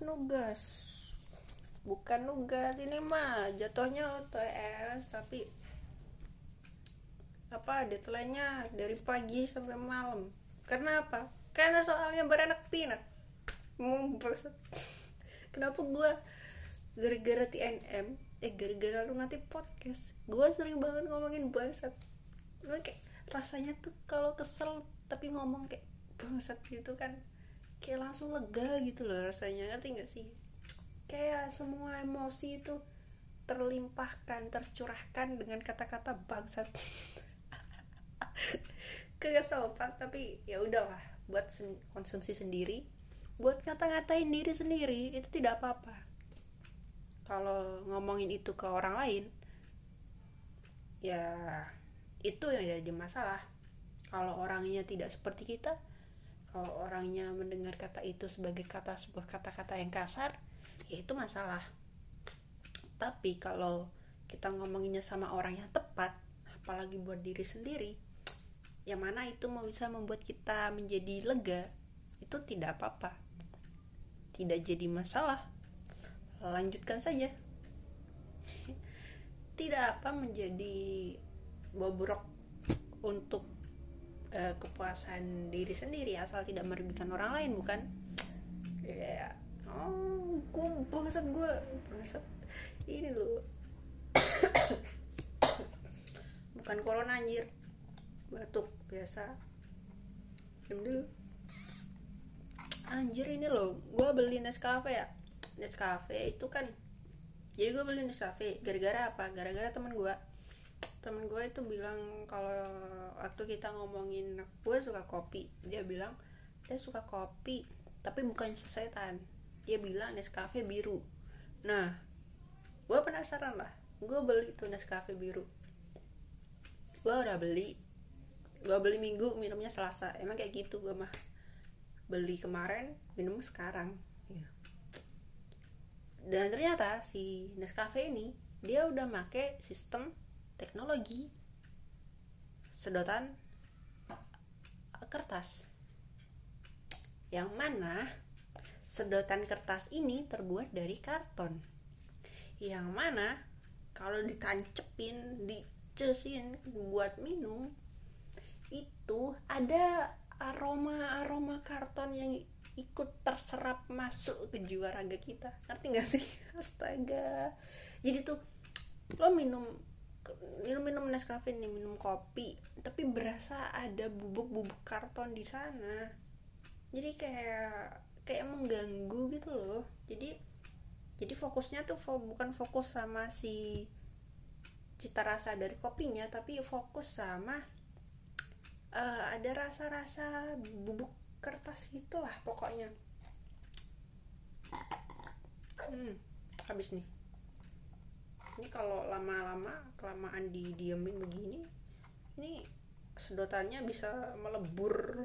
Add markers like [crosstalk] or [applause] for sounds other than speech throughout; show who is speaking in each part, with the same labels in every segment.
Speaker 1: nugas nugas. Bukan nugas ini mah jatuhnya UTS tapi apa deadline-nya dari pagi sampai malam. Karena apa? Karena soalnya beranak pinak. Kenapa gua gara-gara TNM eh gara-gara lu nanti podcast. Gua sering banget ngomongin bangsat. Kayak rasanya tuh kalau kesel tapi ngomong kayak bangsat gitu kan kayak langsung lega gitu loh rasanya. Ngerti gak sih? Kayak semua emosi itu terlimpahkan tercurahkan dengan kata-kata bangsat. [laughs] Kagak sopan tapi ya udahlah buat sen- konsumsi sendiri. Buat ngata-ngatain diri sendiri itu tidak apa-apa. Kalau ngomongin itu ke orang lain ya itu yang jadi masalah. Kalau orangnya tidak seperti kita kalau orangnya mendengar kata itu sebagai kata sebuah kata-kata yang kasar ya itu masalah. Tapi kalau kita ngomonginnya sama orang yang tepat apalagi buat diri sendiri yang mana itu mau bisa membuat kita menjadi lega itu tidak apa-apa. Tidak jadi masalah. Lanjutkan saja. [laughs] Tidak apa menjadi bobrok untuk eh, kepuasan diri sendiri asal tidak merugikan orang lain bukan? Ya oh gue bangsat gue bangsat. Ini loh bukan corona anjir. Batuk biasa. Diam dulu anjir ini loh. Gue beli Nescafe ya. Nescafe itu kan jadi gue beli Nescafe. Gara-gara apa? Gara-gara teman gue temen gue itu bilang kalau waktu kita ngomongin gue suka kopi. Dia bilang dia suka kopi tapi bukan sesetan dia bilang Nescafe biru. Nah gue penasaran lah. Gue beli tuh Nescafe biru. Gue udah beli. Gue beli minggu minumnya selasa. Emang kayak gitu gue mah. Beli kemarin minum sekarang. Iya. dan ternyata si Nescafe ini dia udah make sistem teknologi sedotan kertas. Yang mana sedotan kertas ini terbuat dari karton. Yang mana kalau ditancepin dicesin buat minum itu ada aroma aroma karton yang ikut terserap masuk ke jiwa raga kita. Ngerti gak sih? [laughs] Astaga. Jadi tuh lo minum minum minum Nescafe nih minum kopi tapi berasa ada bubuk-bubuk karton di sana. Jadi kayak kayak mengganggu gitu loh. Jadi jadi fokusnya tuh fo- bukan fokus sama si cita rasa dari kopinya tapi fokus sama eh, ada rasa-rasa bubuk kertas gitulah pokoknya. Hmm habis nih ini kalau lama-lama kelamaan didiemin begini ini sedotannya bisa melebur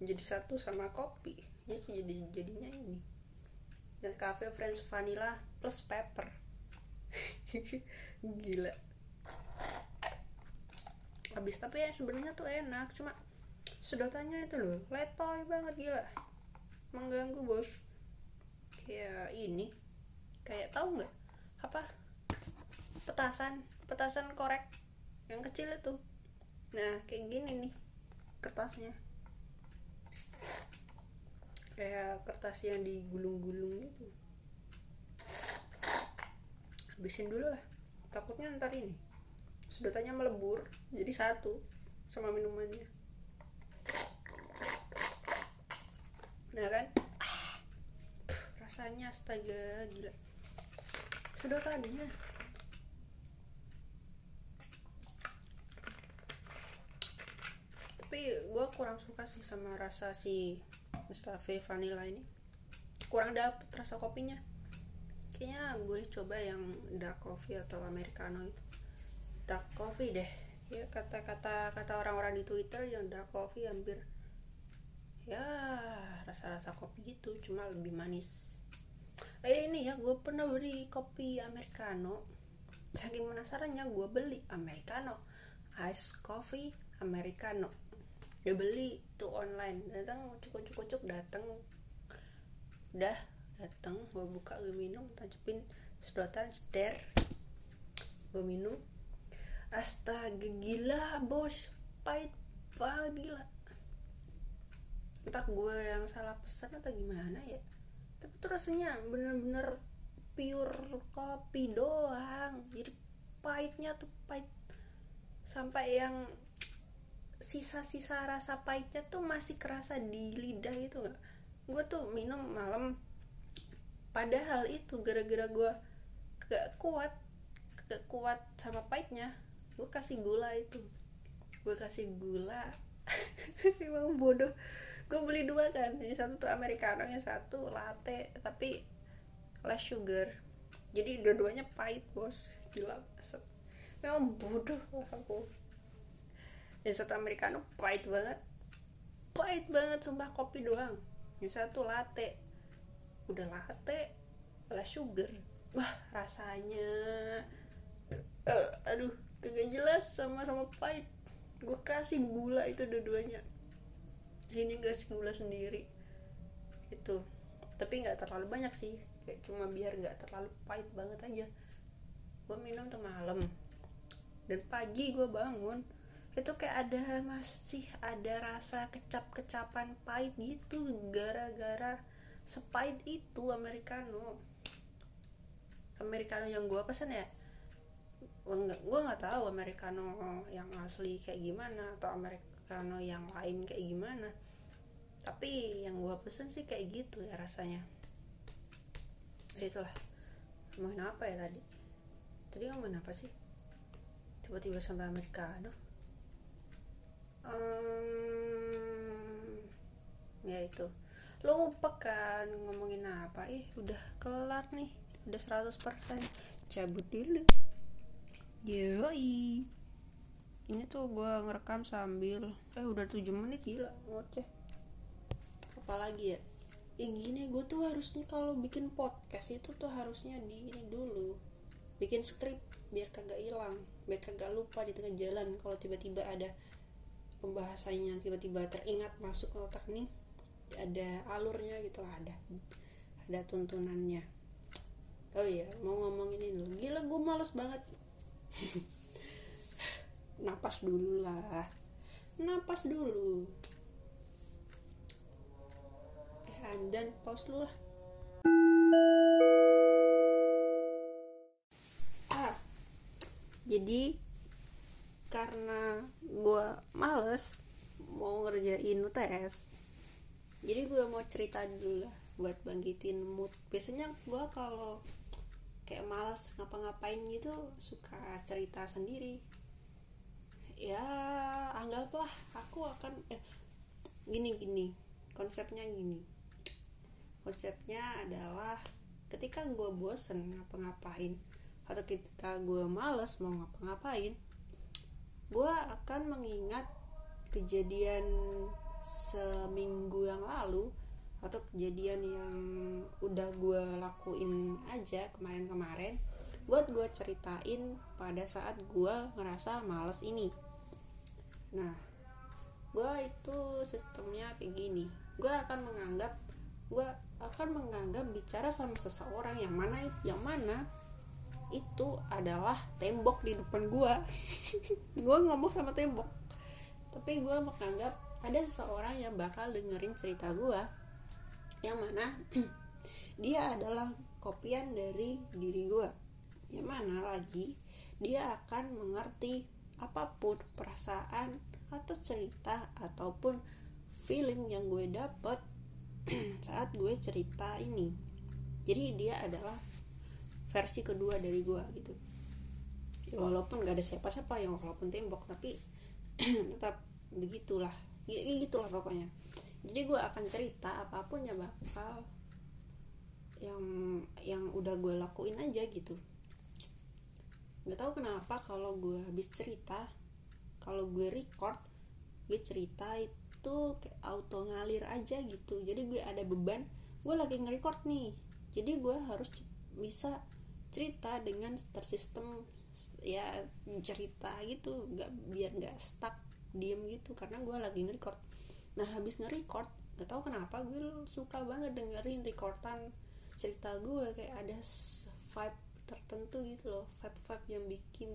Speaker 1: menjadi satu sama kopi. Ya jadi jadinya ini. Dan cafe French vanilla plus pepper. [laughs] Gila. Habis tapi ya sebenarnya tuh enak cuma sedotannya itu loh letoy banget gila. Mengganggu bos. Kayak ini. Kayak tahu nggak? Apa petasan petasan korek yang kecil itu. Nah kayak gini nih kertasnya. Kayak kertas yang digulung-gulung gitu. Habisin dulu lah. Takutnya ntar ini sedotannya melebur jadi satu sama minumannya. Nah kan? Ah, rasanya astaga gila. Sedotannya tapi gue kurang suka sih sama rasa si Nescafe vanilla ini. Kurang dapet rasa kopinya. Kayaknya boleh coba yang dark coffee atau americano itu. Dark coffee deh. Ya kata-kata kata orang-orang di twitter yang dark coffee hampir ya rasa-rasa kopi gitu cuma lebih manis. Eh ini ya gue pernah beli kopi americano. Saking penasarannya gue beli americano. Ice coffee americano dia beli tuh online. Datang cukup cukup cukup datang. Udah datang gue buka gue minum tancepin sedotan seder gue minum. Astaga gila bos. Pahit banget gila. Entah gue yang salah pesan atau gimana ya. Tapi tuh rasanya bener-bener pure kopi doang. Jadi pahitnya tuh pahit. Sampai yang sisa-sisa rasa pahitnya tuh masih kerasa di lidah itu gak gue tuh minum malam padahal itu gara-gara gue gak kuat gak kuat sama pahitnya gue kasih gula itu. Gue kasih gula. [laughs] Emang bodoh. Gue beli dua kan yang satu tuh americano yang satu latte tapi less sugar. Jadi dua-duanya pahit bos. Gila memang bodoh aku yang satu americano pahit banget. Pahit banget sumpah kopi doang. Yang satu latte. Udah latte lah sugar. Wah rasanya uh, aduh kagak jelas sama sama pahit. Gue kasih gula itu dua-duanya. Ini kasih gula sendiri. Itu. Tapi nggak terlalu banyak sih. Kayak cuma biar nggak terlalu pahit banget aja. Gue minum tuh malam. Dan pagi gue bangun itu kayak ada masih ada rasa kecap-kecapan pahit gitu gara-gara sepahit itu americano. Americano yang gue pesan ya gue nggak tahu americano yang asli kayak gimana atau americano yang lain kayak gimana. Tapi yang gue pesen sih kayak gitu ya rasanya. Ya itulah. Ngomongin apa ya tadi? Tadi ngomongin apa sih? Tiba-tiba sampai americano ya itu. Lupa kan ngomongin apa. Ih udah kelar nih. Udah 100% cabut dulu. Yoi. Ini tuh gue ngerekam sambil eh udah 7 menit gila ngoceh. Apalagi ya? Ya gini gue tuh harusnya kalau bikin podcast itu tuh harusnya di ini dulu. Bikin skrip biar kagak hilang biar kagak lupa di tengah jalan kalau tiba-tiba ada pembahasannya tiba-tiba teringat masuk ke otak nih ada alurnya gitu lah ada ada tuntunannya. Oh iya mau ngomong ini dulu. Gila gue males banget. [laughs] Napas dulu lah. Napas dulu. Eh andan pause dulu lah. Ah. Jadi karena gue males mau ngerjain UTS jadi gue mau cerita dulu lah buat bangkitin mood. Biasanya gue kalau kayak males ngapa-ngapain gitu suka cerita sendiri. Ya anggaplah aku akan eh gini gini. Konsepnya gini. Konsepnya adalah ketika gue bosen ngapa-ngapain atau ketika gue males mau ngapa-ngapain gue akan mengingat kejadian seminggu yang lalu atau kejadian yang udah gue lakuin aja kemarin-kemarin buat gue ceritain pada saat gue ngerasa males ini. Nah gue itu sistemnya kayak gini. Gue akan menganggap gue akan menganggap bicara sama seseorang yang mana yang mana itu adalah tembok di depan gue gue ngomong sama tembok. Tapi gue menganggap ada seseorang yang bakal dengerin cerita gue yang mana [clears throat] dia adalah kopian dari diri gue yang mana lagi dia akan mengerti apa pun perasaan atau cerita ataupun feeling yang gue dapet [clears throat] saat gue cerita ini. Jadi dia adalah versi kedua dari gue gitu. Ya, walaupun gak ada siapa-siapa yang walaupun tembok tapi [clears throat] tetap begitulah. Ya, gitulah pokoknya. Jadi gue akan cerita apa pun ya bakal yang yang udah gue lakuin aja gitu. Nggak tahu kenapa kalau gue habis cerita kalau gue record gue cerita itu kayak auto ngalir aja gitu. Jadi gue ada beban gue lagi nge-record nih. Jadi gue harus bisa cerita dengan tersistem ya cerita gitu. Nggak biar nggak stuck diem gitu. Karena gue lagi nge-record. Nah habis nge-record gak tau kenapa gue suka banget dengerin recordan cerita gue kayak ada vibe tertentu gitu loh. Vibe vibe yang bikin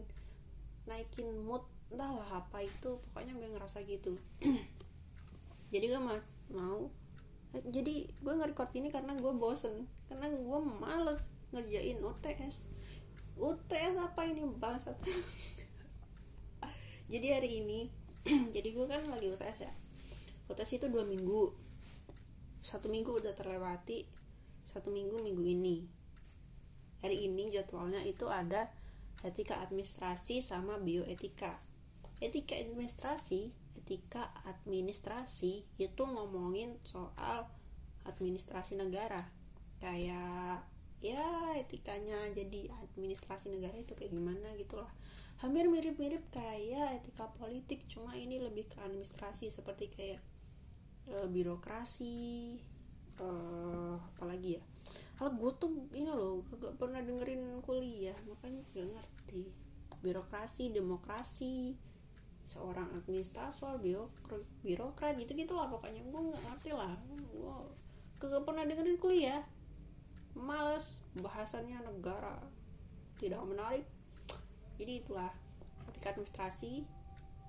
Speaker 1: naikin mood. Entahlah apa itu. Pokoknya gue ngerasa gitu. [clears throat] Jadi gue ma mau jadi gue nge-record ini karena gue bosen. Karena gue males ngerjain UTS UTS apa ini bangsat jadi hari ini [clears throat] jadi gue kan lagi UTS ya. UTS itu dua minggu. Satu minggu udah terlewati satu minggu minggu ini. Hari ini jadwalnya itu ada etika administrasi sama bioetika. Etika administrasi etika administrasi itu ngomongin soal administrasi negara. Kayak ya etikanya jadi administrasi negara itu kayak gimana gitu lah hampir mirip-mirip kayak etika politik cuma ini lebih ke administrasi seperti kayak e, birokrasi e, apalagi ya. Kalau gue tuh ini loh gak pernah dengerin kuliah makanya gak ngerti. Birokrasi demokrasi seorang administrator birokrat gitu gitu lah pokoknya. Gue nggak ngerti lah. Gue gak pernah dengerin kuliah males bahasannya negara. Tidak menarik. Jadi itulah etika administrasi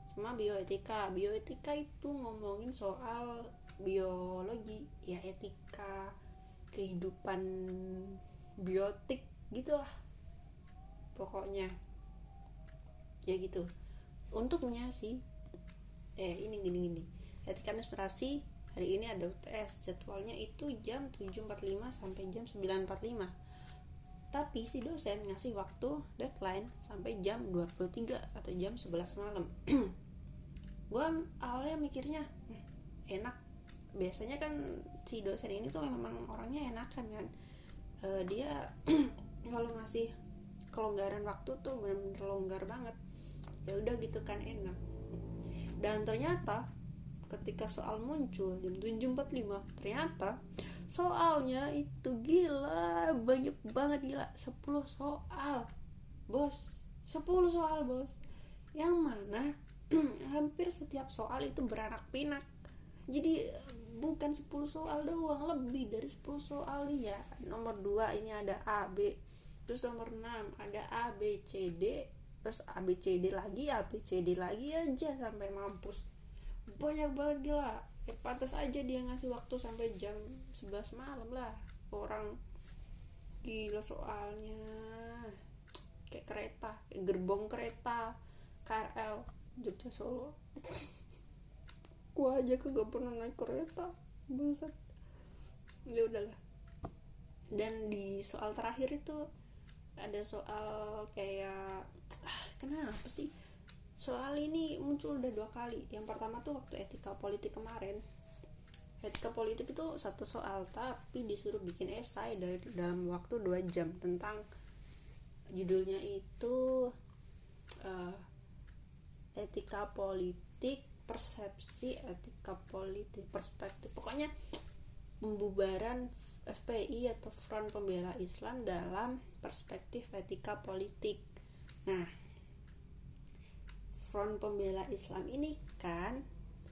Speaker 1: sama bioetika. Bioetika itu ngomongin soal biologi ya etika kehidupan biotik gitulah pokoknya. Ya gitu. Untuknya sih eh ini gini gini. Etika administrasi hari ini ada UTS jadwalnya itu jam 7.45 sampai jam 9.45 tapi si dosen ngasih waktu deadline sampai jam 23 atau jam 11 malam. [clears throat] Gue awalnya mikirnya hmm, enak. Biasanya kan si dosen ini tuh memang orangnya enakan kan. Uh, dia [clears throat] kalau ngasih kelonggaran waktu tuh bener-bener longgar banget. Ya udah gitu kan enak. Dan ternyata ketika soal muncul jam 7.45 ternyata soalnya itu gila banyak banget gila 10 soal bos. 10 soal bos. Yang mana [clears throat] hampir setiap soal itu beranak pinak. Jadi bukan 10 soal doang lebih dari 10 soal. Ya nomor 2 ini ada A B terus nomor 6 ada A B C D terus A B C D lagi A B C D lagi aja sampai mampus banyak banget gila. Ya pantas aja dia ngasih waktu sampai jam 11 malam lah. Orang gila soalnya. Kayak kereta kayak gerbong kereta KRL Jogja Solo. Gua aja kagak pernah naik kereta bangsat ya udahlah. Dan di soal terakhir itu ada soal kayak ah, kenapa sih soal ini muncul udah dua kali. Yang pertama tuh waktu etika politik kemarin. Etika politik itu satu soal tapi disuruh bikin esai dari dalam waktu dua jam tentang judulnya itu uh, etika politik persepsi etika politik perspektif. Pokoknya pembubaran FPI atau Front Pembela Islam dalam perspektif etika politik. Nah Front Pembela Islam ini kan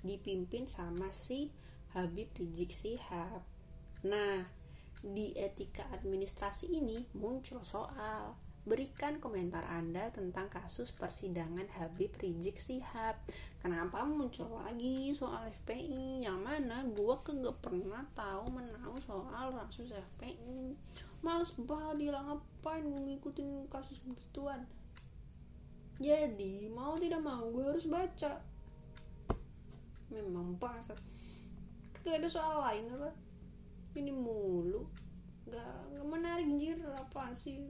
Speaker 1: dipimpin sama si Habib Rizik Sihab. Nah, di etika administrasi ini muncul soal Berikan komentar Anda tentang kasus persidangan Habib Rizik Sihab. Kenapa muncul lagi soal FPI? Yang mana gue kagak pernah tahu menau soal kasus FPI. Males banget dia ngapain ngikutin kasus begituan jadi mau tidak mau gue harus baca. Memang bangsat gak ada soal lain apa? Ini mulu. Gak, gak menarik jir apa sih?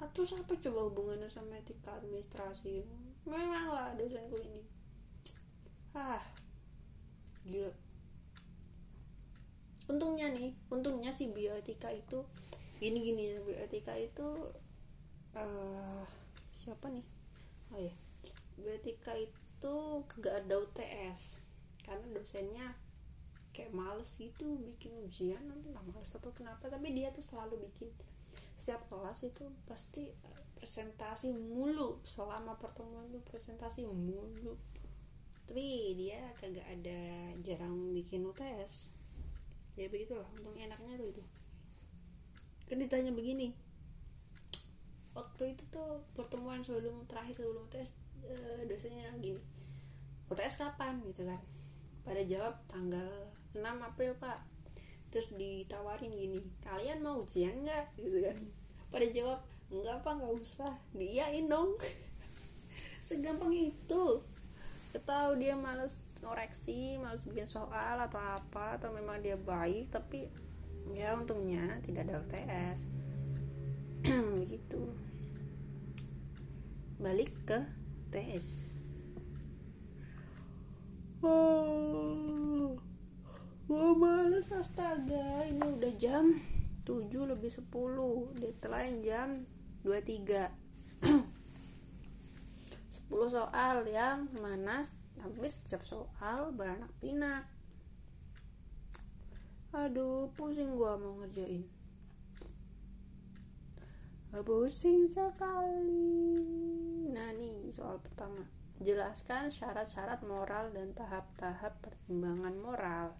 Speaker 1: Atau apa coba hubungannya sama etika administrasi? Memang lah dosenku ini. Ah gila. Untungnya nih untungnya si bioetika itu gini gini bioetika itu uh, siapa nih oh ya bioetika itu gak ada UTS karena dosennya kayak males gitu bikin ujian entah males atau kenapa tapi dia tuh selalu bikin. Setiap kelas itu pasti presentasi mulu selama pertemuan itu presentasi mulu. Tapi dia kagak ada jarang bikin UTS ya begitulah untung enaknya tuh itu. Kan ditanya begini waktu itu tuh pertemuan sebelum terakhir sebelum tes eh, dosennya gini. UTS kapan gitu kan? Pada jawab tanggal 6 April pak. Terus ditawarin gini kalian mau ujian nggak? Gitu kan. Pada jawab enggak apa nggak usah. Diain dong. [laughs] Segampang itu. Tahu dia males ngoreksi males bikin soal atau apa atau memang dia baik tapi ya untungnya tidak ada UTS [clears throat] gitu. Balik ke tes oh. Gue males astaga. Ini udah jam 7 lebih 10 deadline jam 23 10 [clears throat] soal yang mana hampir setiap soal beranak pinak aduh pusing gua mau ngerjain pusing sekali. Nah nih soal pertama. Jelaskan syarat-syarat moral dan tahap-tahap pertimbangan moral.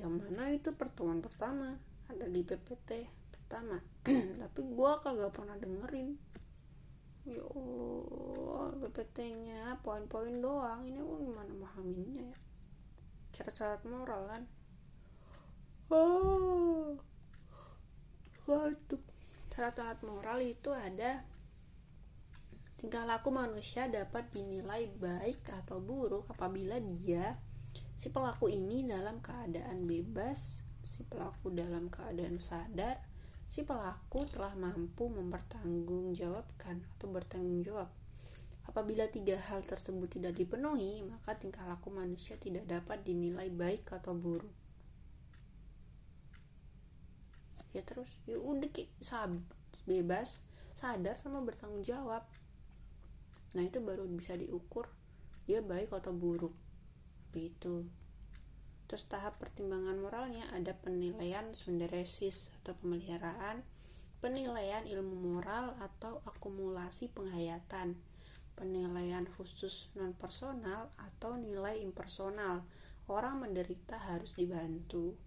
Speaker 1: Yang mana itu pertemuan pertama? Ada di PPT pertama. [clears throat] Tapi gua kagak pernah dengerin. Ya Allah PPT-nya poin-poin doang. Ini gua gimana memahaminya ya? Syarat-syarat moral kan? Oh Waduh. Syarat-syarat moral itu ada tingkah laku manusia dapat dinilai baik atau buruk apabila dia si pelaku ini dalam keadaan bebas si pelaku dalam keadaan sadar si pelaku telah mampu mempertanggungjawabkan atau bertanggung jawab Apabila tiga hal tersebut tidak dipenuhi, maka tingkah laku manusia tidak dapat dinilai baik atau buruk. Ya terus ya udah sab bebas sadar sama bertanggung jawab. Nah itu baru bisa diukur dia baik atau buruk. Begitu terus tahap pertimbangan moralnya ada penilaian sunderesis atau pemeliharaan penilaian ilmu moral atau akumulasi penghayatan penilaian khusus non personal atau nilai impersonal. Orang menderita harus dibantu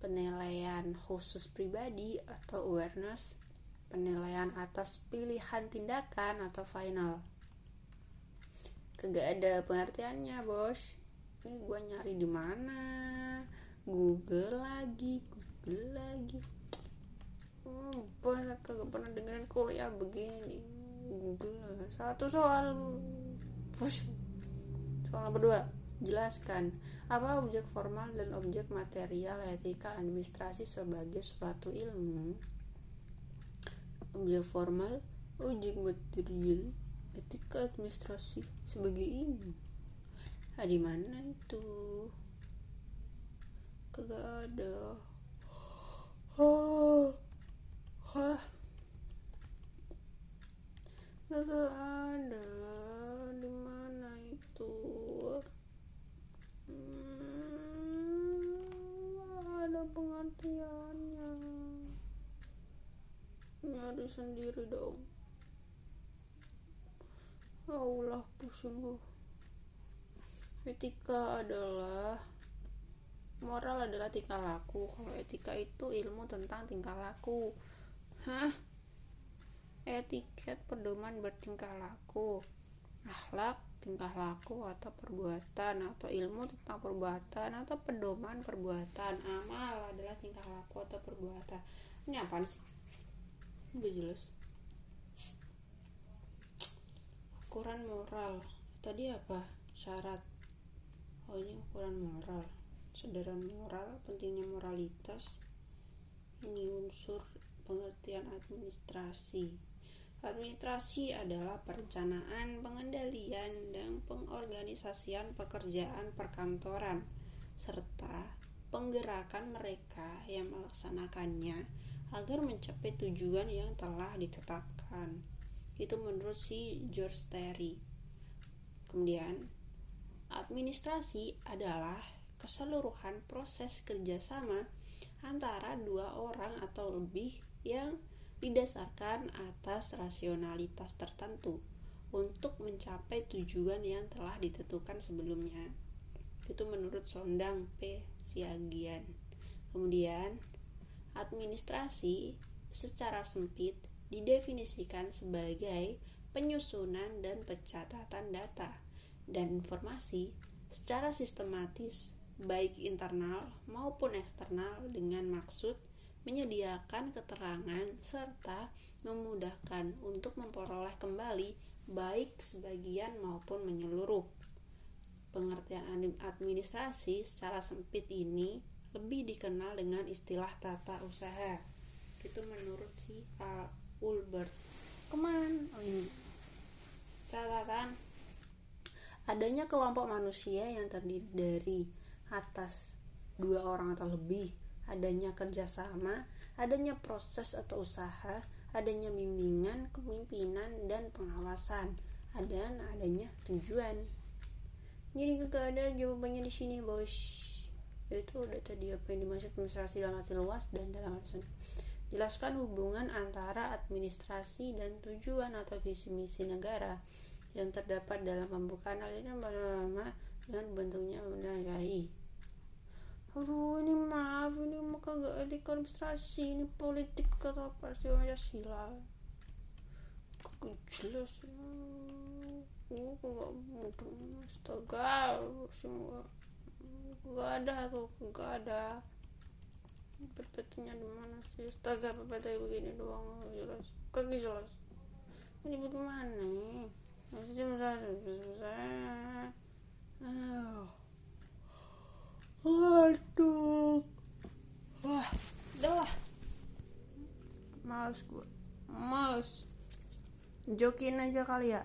Speaker 1: penilaian khusus pribadi atau awareness, penilaian atas pilihan tindakan atau final. Kagak ada pengertiannya, bos. Ini gue nyari di mana? Google lagi, Google lagi. Hmm, kagak pernah dengerin kuliah begini. Google satu soal. Push. Soal berdua Jelaskan, apa objek formal dan objek material etika administrasi sebagai suatu ilmu? Objek formal, objek material, etika administrasi sebagai ilmu. Nah, di mana itu? Kagak ada. Oh. Hah? Kagak ada. Di mana itu? Ada pengertiannya nyari sendiri dong. Allah pusing gue etika adalah moral adalah tingkah laku. Kalau etika itu ilmu tentang tingkah laku. Hah? Etiket pedoman bertingkah laku. Akhlak tingkah laku atau perbuatan atau ilmu tentang perbuatan atau pedoman perbuatan. Amal adalah tingkah laku atau perbuatan. Ini apa sih? Udah jelas. Ukuran moral. Tadi apa? Syarat. Oh ini ukuran moral. Sederhana moral pentingnya moralitas. Ini unsur pengertian administrasi Administrasi adalah perencanaan, pengendalian, dan pengorganisasian pekerjaan perkantoran, serta penggerakan mereka yang melaksanakannya agar mencapai tujuan yang telah ditetapkan. Itu menurut si George Terry. Kemudian, administrasi adalah keseluruhan proses kerjasama antara dua orang atau lebih yang didasarkan atas rasionalitas tertentu untuk mencapai tujuan yang telah ditentukan sebelumnya. Itu menurut Sondang P. Siagian. Kemudian, administrasi secara sempit didefinisikan sebagai penyusunan dan pencatatan data dan informasi secara sistematis baik internal maupun eksternal dengan maksud menyediakan keterangan serta memudahkan untuk memperoleh kembali baik sebagian maupun menyeluruh. Pengertian administrasi secara sempit ini lebih dikenal dengan istilah tata usaha. Itu menurut si uh, Ulbert. Keman, oh ini catatan adanya kelompok manusia yang terdiri dari atas dua orang atau lebih, adanya kerjasama, adanya proses atau usaha, adanya bimbingan, kepemimpinan, dan pengawasan, dan adanya tujuan. Jadi juga ada jawabannya di sini, bos. Itu udah tadi apa yang dimaksud administrasi dalam arti luas dan dalam arti Jelaskan hubungan antara administrasi dan tujuan atau visi misi negara yang terdapat dalam pembukaan aliran dengan bentuknya mencari aduh ini maaf ini etik administrasi ini politik kata partai Pancasila? Kagak jelas ya? Kagak mudah astaga semua. Gak ada tuh gak ada. PPT-nya di mana sih? Astaga PPT begini doang jelas. Kagak jelas? Ini bagaimana nih? Maksudnya susah susah oh. Aduh. Wah, udah lah. Males gue. Males. Jokin aja kali ya.